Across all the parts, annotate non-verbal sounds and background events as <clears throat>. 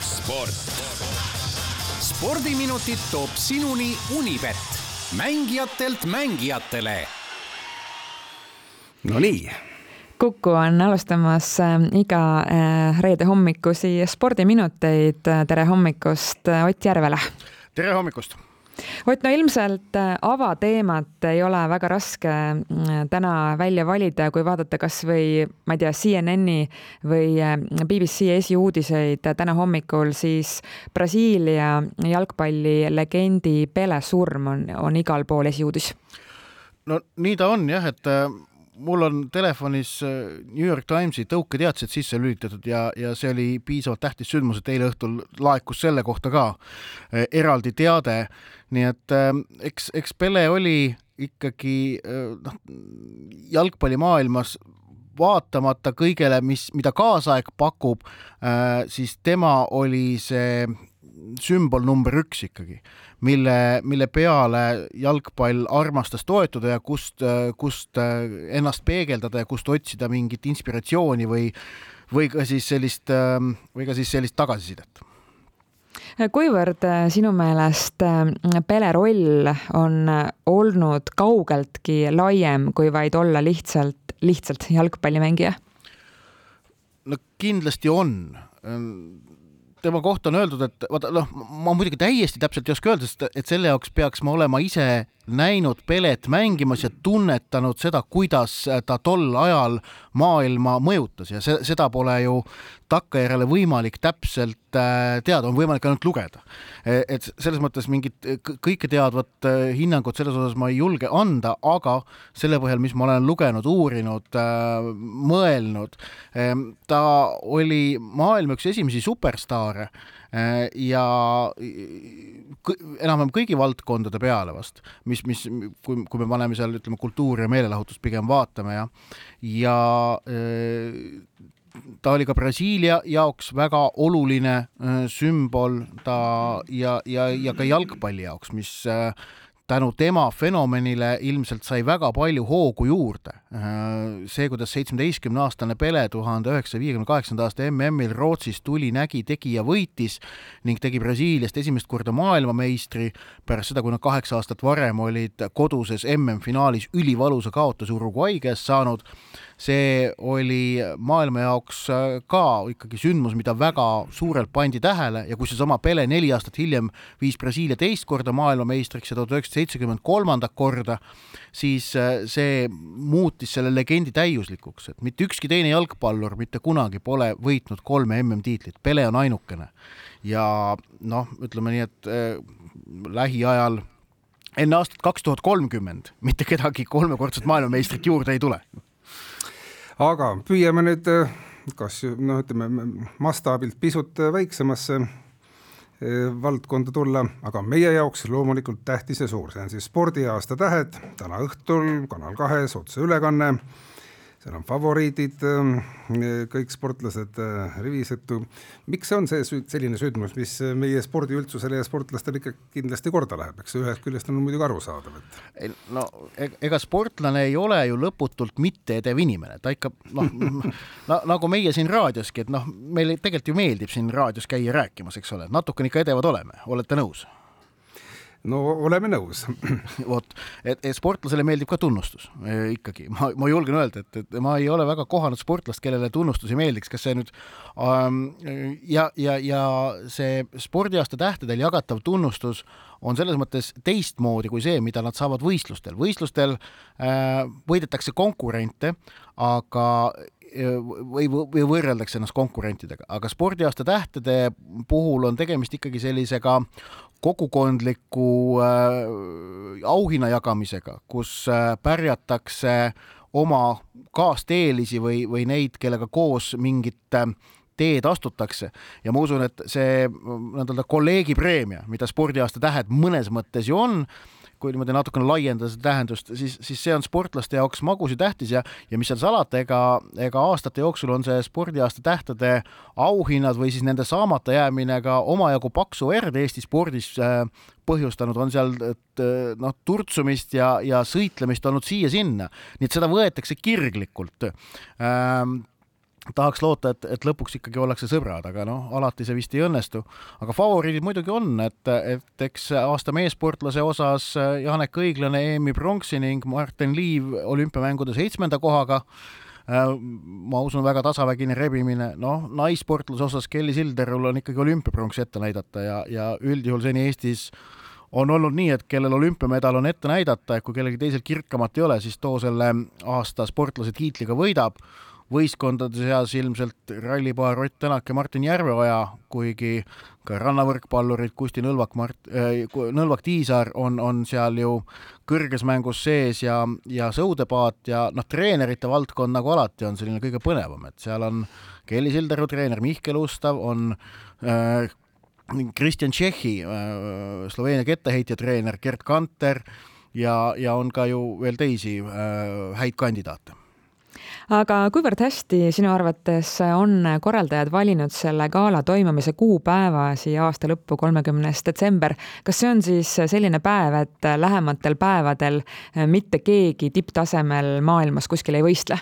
sport. spordiminutid toob sinuni Unibet, mängijatelt mängijatele. Nonii Kuku on alustamas äh, iga äh, reede hommikusi spordiminuteid. tere hommikust, Ott Järvela. tere hommikust Ott, no ilmselt äh, avateemat ei ole väga raske mm, täna välja valida, kui vaadata kasvõi, ma ei tea, CNN-i või BBC esiuudiseid täna hommikul, siis Brasiilia jalgpallilegendi Pele surm on, on igal pool esiuudis. no nii ta on jah, et mul on telefonis äh, New York Timesi tõuketeatised sisse lülitatud ja, ja see oli piisavalt tähtis sündmus, et eile õhtul laekus selle kohta ka äh, eraldi teade. nii et äh, eks, eks Pele oli ikkagi noh, jalgpallimaailmas vaatamata kõigele, mis, mida kaasaeg pakub, siis tema oli see sümbol number üks ikkagi, mille, mille peale jalgpall armastas toetuda ja kust, kust ennast peegeldada ja kust otsida mingit inspiratsiooni või, või ka siis sellist, või ka siis sellist tagasisidet kuivõrd sinu meelest Pele roll on olnud kaugeltki laiem kui vaid olla lihtsalt, lihtsalt jalgpallimängija? no kindlasti on tema kohta on öeldud, et vaata noh, ma muidugi täiesti täpselt ei oska öelda, sest et selle jaoks peaks ma olema ise näinud Pelet mängimas ja tunnetanud seda, kuidas ta tol ajal maailma mõjutas. Ja see, seda pole ju takkajärele võimalik täpselt äh, teada, on võimalik ainult lugeda. E, et selles mõttes mingit kõike teadvat äh, hinnangut selles osas ma ei julge anda, aga selle põhjal, mis ma olen lugenud, uurinud, äh, mõelnud, ta oli maailma üks esimesi superstaare ja enam-vähem kõigi valdkondade peale vast, mis, mis, kui, kui me paneme seal, ütleme, kultuuri ja meelelahutust pigem vaatame ja, ja äh, ta oli ka Brasiilia jaoks väga oluline äh, sümbol, ta ja, ja, ja ka jalgpalli jaoks, mis äh, tänu tema fenomenile ilmselt sai väga palju hoogu juurde. see, kuidas seitsmeteistkümne-aastane Pele tuhande üheksasaja viiekümne kaheksanda aasta MM-il Rootsis tuli, nägi, tegi ja võitis ning tegi Brasiiliast esimest korda maailmameistri pärast seda, kui nad kaheksa aastat varem olid koduses MM-finaalis ülivalusa kaotuse Uruguay käest saanud see oli maailma jaoks ka ikkagi sündmus, mida väga suurelt pandi tähele ja kui seesama Pele neli aastat hiljem viis Brasiilia teist korda maailmameistriks ja tuhat üheksasada seitsekümmend kolmandat korda, siis äh, see muutis selle legendi täiuslikuks, et mitte ükski teine jalgpallur mitte kunagi pole võitnud kolme MM-tiitlit, Pele on ainukene. ja noh, ütleme nii, et äh, lähiajal enne aastat kaks tuhat kolmkümmend mitte kedagi kolmekordset maailmameistrit juurde ei tule aga püüame nüüd eh, kas noh, ütleme mastaabilt pisut väiksemasse eh, valdkonda tulla, aga meie jaoks loomulikult tähtis ja suur, see on siis spordiaasta tähed, täna õhtul Kanal kahes otseülekanne seal on favoriidid, ähm, kõik sportlased äh, rivisetu. miks see on see selline sündmus, mis meie spordiüldsusele ja sportlastele ikka kindlasti korda läheb, eks ühest küljest on muidugi arusaadav, et. no e-, ega sportlane ei ole ju lõputult mitteedev inimene, ta ikka noh na, nagu meie siin raadioski, et noh, meile tegelikult ju meeldib siin raadios käia rääkimas, eks ole, natukene ikka edevad oleme, olete nõus? No oleme nõus. <clears throat> vot, et, sportlasele meeldib ka tunnustus e, ikkagi, ma, ma julgen öelda, et, et ma ei ole väga kohanud sportlast, kellele tunnustus ei meeldiks, kas see nüüd ähm, ja, ja, ja see spordiaasta tähtedel jagatav tunnustus on selles mõttes teistmoodi kui see, mida nad saavad võistlustel. võistlustel äh, võidetakse konkurente, aga või, või võrreldakse ennast konkurentidega, aga spordiaasta tähtede puhul on tegemist ikkagi sellisega kogukondliku äh, auhinna jagamisega, kus äh, pärjatakse oma kaasteelisi või, või neid, kellega koos mingit äh, teed astutakse. Ja ma usun, et see nii-öelda kolleegi preemia, mida spordiaasta tähed mõnes mõttes ju on, kui niimoodi natukene laiendada seda tähendust, siis, siis see on sportlaste jaoks magus ja ja, mis seal salata, ega, ega aastate jooksul on see spordiaasta tähtede auhinnad või siis nende saamata jäämine ka omajagu paksu verd Eesti spordis äh, põhjustanud, on seal noh, turtsumist ja, ja sõitlemist olnud siia-sinna, nii et seda võetakse kirglikult. Ähm, tahaks loota, et, et lõpuks ikkagi ollakse sõbrad, aga noh, alati see vist ei õnnestu. aga favoriidid muidugi on, et, et eks aasta meessportlase osas Janek Õiglane EM-i pronksi ning Martin Liiv olümpiamängude seitsmenda kohaga. Ma usun, väga tasavägine rebimine, noh, naissportluse osas Kelly Silderul on ikkagi olümpiapronks ette näidata ja, ja üldjuhul seni Eestis on olnud nii, et kellel olümpiamedal on ette näidata, et kui kellelgi teisel kirkamat ei ole, siis too selle aasta sportlase tiitliga võidab võistkondade seas ilmselt rallipaar Ott Tänak ja Martin Järveoja, kuigi ka rannavõrkpallurid Kusti Nõlvak, Mart- äh,, Nõlvak Tiisaar on, on seal ju kõrges mängus sees ja, ja Sõudepaat ja noh, treenerite valdkond nagu alati on selline kõige põnevam, et seal on Kelly Sildaru treener Mihkel Ustav, on äh, Kristjan Tšehhi äh,, Sloveenia kettaheitja treener Gerd Kanter ja, ja on ka ju veel teisi äh, häid kandidaate aga kuivõrd hästi sinu arvates on korraldajad valinud selle gala toimumise kuupäeva siia aasta lõppu, kolmekümnes detsember. kas see on siis selline päev, et lähematel päevadel mitte keegi tipptasemel maailmas kuskil ei võistle?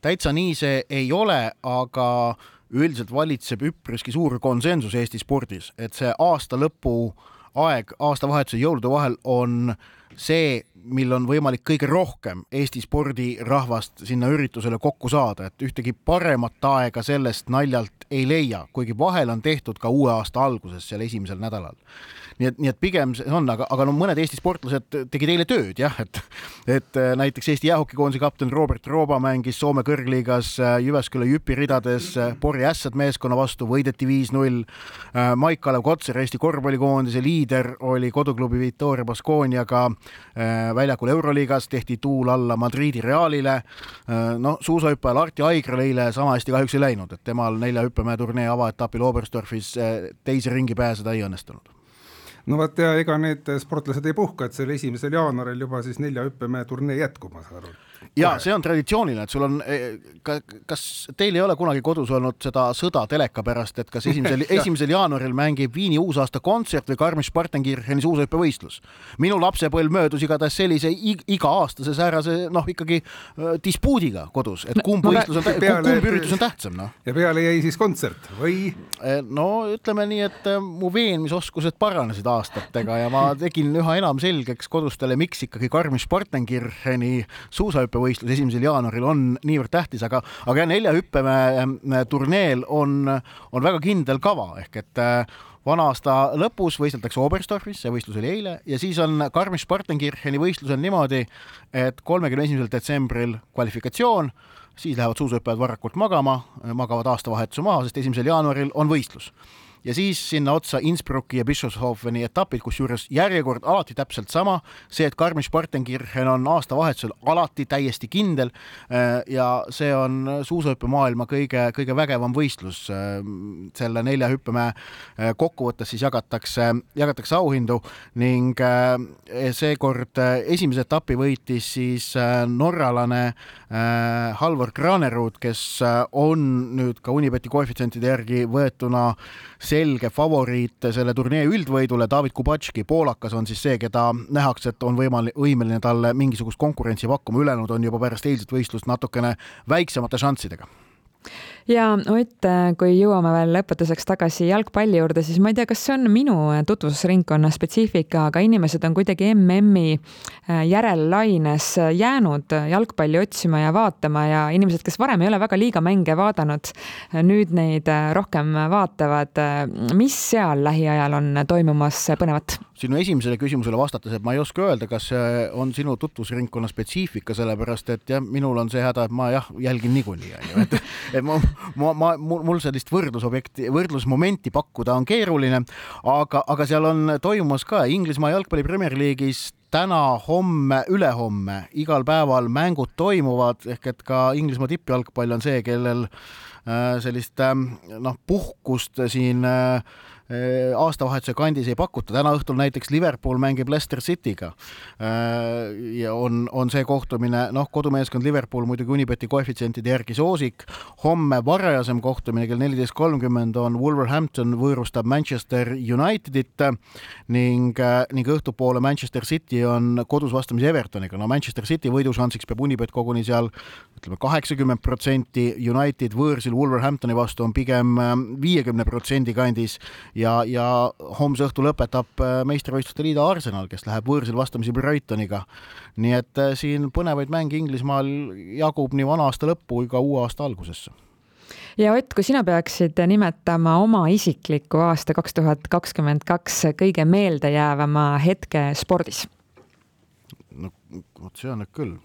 täitsa nii see ei ole, aga üldiselt valitseb üpriski suur konsensus Eesti spordis, et see aasta lõpu aeg aastavahetuse jõulude vahel on see, mil on võimalik kõige rohkem Eesti spordirahvast sinna üritusele kokku saada, et ühtegi paremat aega sellest naljalt ei leia, kuigi vahel on tehtud ka uue aasta alguses, seal esimesel nädalal nii et, nii et pigem see on, aga, aga no mõned Eesti sportlased tegid eile tööd jah, et et äh, näiteks Eesti jäähokikoondise kapten Robert Rooba mängis Soome kõrgliigas äh, Jyväskylä Jüpi ridades äh, Pori Ässad meeskonna vastu, võideti viis-null. Maik-Kalev Kotser, Eesti korvpallikoondise liider, oli koduklubi Victoria Baskooniaga väljakul Euroliigas, tehti tuul alla Madridi Realile. no suusahüppajal Arti Aigral eile sama hästi kahjuks ei läinud, et temal nelja hüppemäe turnee avaetapil Oberstdorfis teise ringi pääseda ei õnnestunud no vot ja ega need sportlased ei puhka, et seal esimesel jaanuaril juba siis nelja hüppemäe turnee jätkub, ma saan aru ja see on traditsiooniline, et sul on, eh, kas teil ei ole kunagi kodus olnud seda sõda teleka pärast, et kas esimesel, <laughs> esimesel jaanuaril mängib Viini uusaasta kontsert või Garmisch-Partenkircheni suusahüppevõistlus? minu lapsepõlv möödus igatahes sellise iga-aastase säärase noh, ikkagi dispuudiga kodus, et kumb no, võistlus on, kumb üritus on tähtsam, noh. ja peale jäi siis kontsert või? Eh, no ütleme nii, et äh, mu veenmisoskused paranesid aastatega ja ma tegin üha enam selgeks kodustele, miks ikkagi Garmisch-Partenkircheni suusahüppe hüppevõistlus esimesel jaanuaril on niivõrd tähtis, aga, aga nelja hüppemäe äh, turneel on, on väga kindel kava ehk et äh, vana aasta lõpus võisteldakse Oberstdorfis, see võistlus oli eile, ja siis on Garmisch-Partenkircheni võistlusel niimoodi, et kolmekümne esimesel detsembril kvalifikatsioon, siis lähevad suusahüppajad varakult magama, magavad aastavahetuse maha, sest esimesel jaanuaril on võistlus ja siis sinna otsa Innsbrucki ja Bischofshofeni etapid, kusjuures järjekord alati täpselt sama, see, et Garmisch-Partenkirchen on aastavahetusel alati täiesti kindel äh, ja see on suusahüppemaailma kõige, kõige vägevam võistlus. Äh, selle nelja hüppemäe äh, kokkuvõttes siis jagatakse, jagatakse auhindu ning seekord esimese etapi võitis siis norralane Halvor Granerud, kes on nüüd ka Unibeti koefitsientide järgi võetuna selge favoriit selle turnee üldvõidule, David Kubatški, poolakas on siis see, keda nähakse, et on võimalik, võimeline talle mingisugust konkurentsi pakkuma, ülejäänud on juba pärast eilset võistlust natukene väiksemate šanssidega ja Ott, kui jõuame veel lõpetuseks tagasi jalgpalli juurde, siis ma ei tea, kas see on minu tutvusringkonna spetsiifika, aga inimesed on kuidagi MM-i äh, järellaines jäänud jalgpalli otsima ja vaatama ja inimesed, kes varem ei ole väga liiga mänge vaadanud, nüüd neid äh, rohkem vaatavad. mis seal lähiajal on toimumas põnevat? Sinu esimesele küsimusele vastates, et ma ei oska öelda, kas see on sinu tutvusringkonna spetsiifika, sellepärast et jah, minul on see häda, et ma jah, jälgin niikuinii, onju, et, et ma, ma, ma, mul sellist võrdlusobjekti, võrdlusmomenti pakkuda on keeruline, aga, aga seal on toimumas ka Inglismaa jalgpalli Premier League'is täna, homme, ülehomme, igal päeval mängud toimuvad, ehk et ka Inglismaa tippjalgpall on see, kellel äh, sellist äh, noh, puhkust siin äh, aastavahetuse kandis ei pakuta, täna õhtul näiteks Liverpool mängib Leicester City'ga. ja on, on see kohtumine, noh, kodumeeskond Liverpool muidugi Unibeti koefitsientide järgi soosik. homme varajasem kohtumine kell neliteist kolmkümmend on Wolverhampton võõrustab Manchester Unitedit ning, ning õhtupoole Manchester City on kodus vastamisi Evertoniga. no Manchester City võidušansiks peab Unibet koguni seal ütleme kaheksakümmend protsenti, United võõrsil Wolverhamptoni vastu on pigem viiekümne protsendi kandis ja, ja homse õhtu lõpetab äh, meistrivõistluste liidu Arsenal, kes läheb võõrsil vastamisi Brightoniga. nii et äh, siin põnevaid mänge Inglismaal jagub nii vana aasta lõppu kui ka uue aasta algusesse ja Ott, kui sina peaksid nimetama oma isikliku aasta kaks tuhat kakskümmend kaks kõige meeldejäävama hetke spordis? no vot, see on nüüd küll.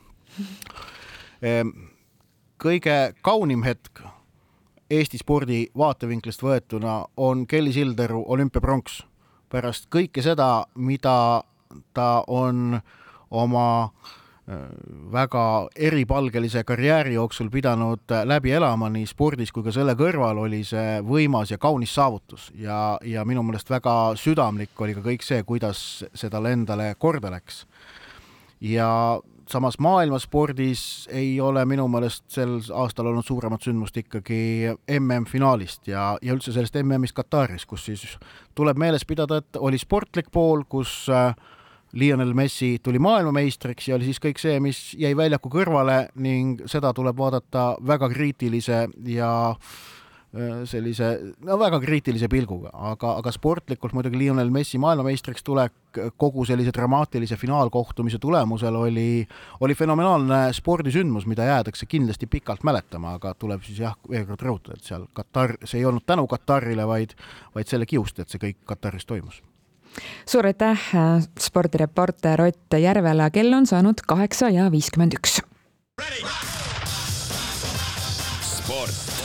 Ehm, kõige kaunim hetk Eesti spordi vaatevinklist võetuna on Kelly Sildaru olümpiapronks. pärast kõike seda, mida ta on oma äh, väga eripalgelise karjääri jooksul pidanud läbi elama nii spordis kui ka selle kõrval, oli see võimas ja kaunis saavutus ja, ja minu meelest väga südamlik oli ka kõik see, kuidas see talle endale korda läks. ja samas maailmaspordis ei ole minu meelest sel aastal olnud suuremat sündmust ikkagi MM-finaalist ja, ja üldse sellest MM-ist Kataris, kus siis tuleb meeles pidada, et oli sportlik pool, kus äh, Lionel Messi tuli maailmameistriks ja oli siis kõik see, mis jäi väljaku kõrvale ning seda tuleb vaadata väga kriitilise ja äh, sellise no väga kriitilise pilguga, aga, aga sportlikult muidugi Lionel Messi maailmameistriks tulek kogu sellise dramaatilise finaalkohtumise tulemusel oli, oli fenomenaalne spordisündmus, mida jäädakse kindlasti pikalt mäletama, aga tuleb siis jah, veel kord rõhutada, et seal Katar, see ei olnud tänu Katarile, vaid, vaid selle kiust, et see kõik Kataris toimus. Suur aitäh, spordireporter Ott Järvela, kell on saanud kaheksa ja viiskümmend üks. sport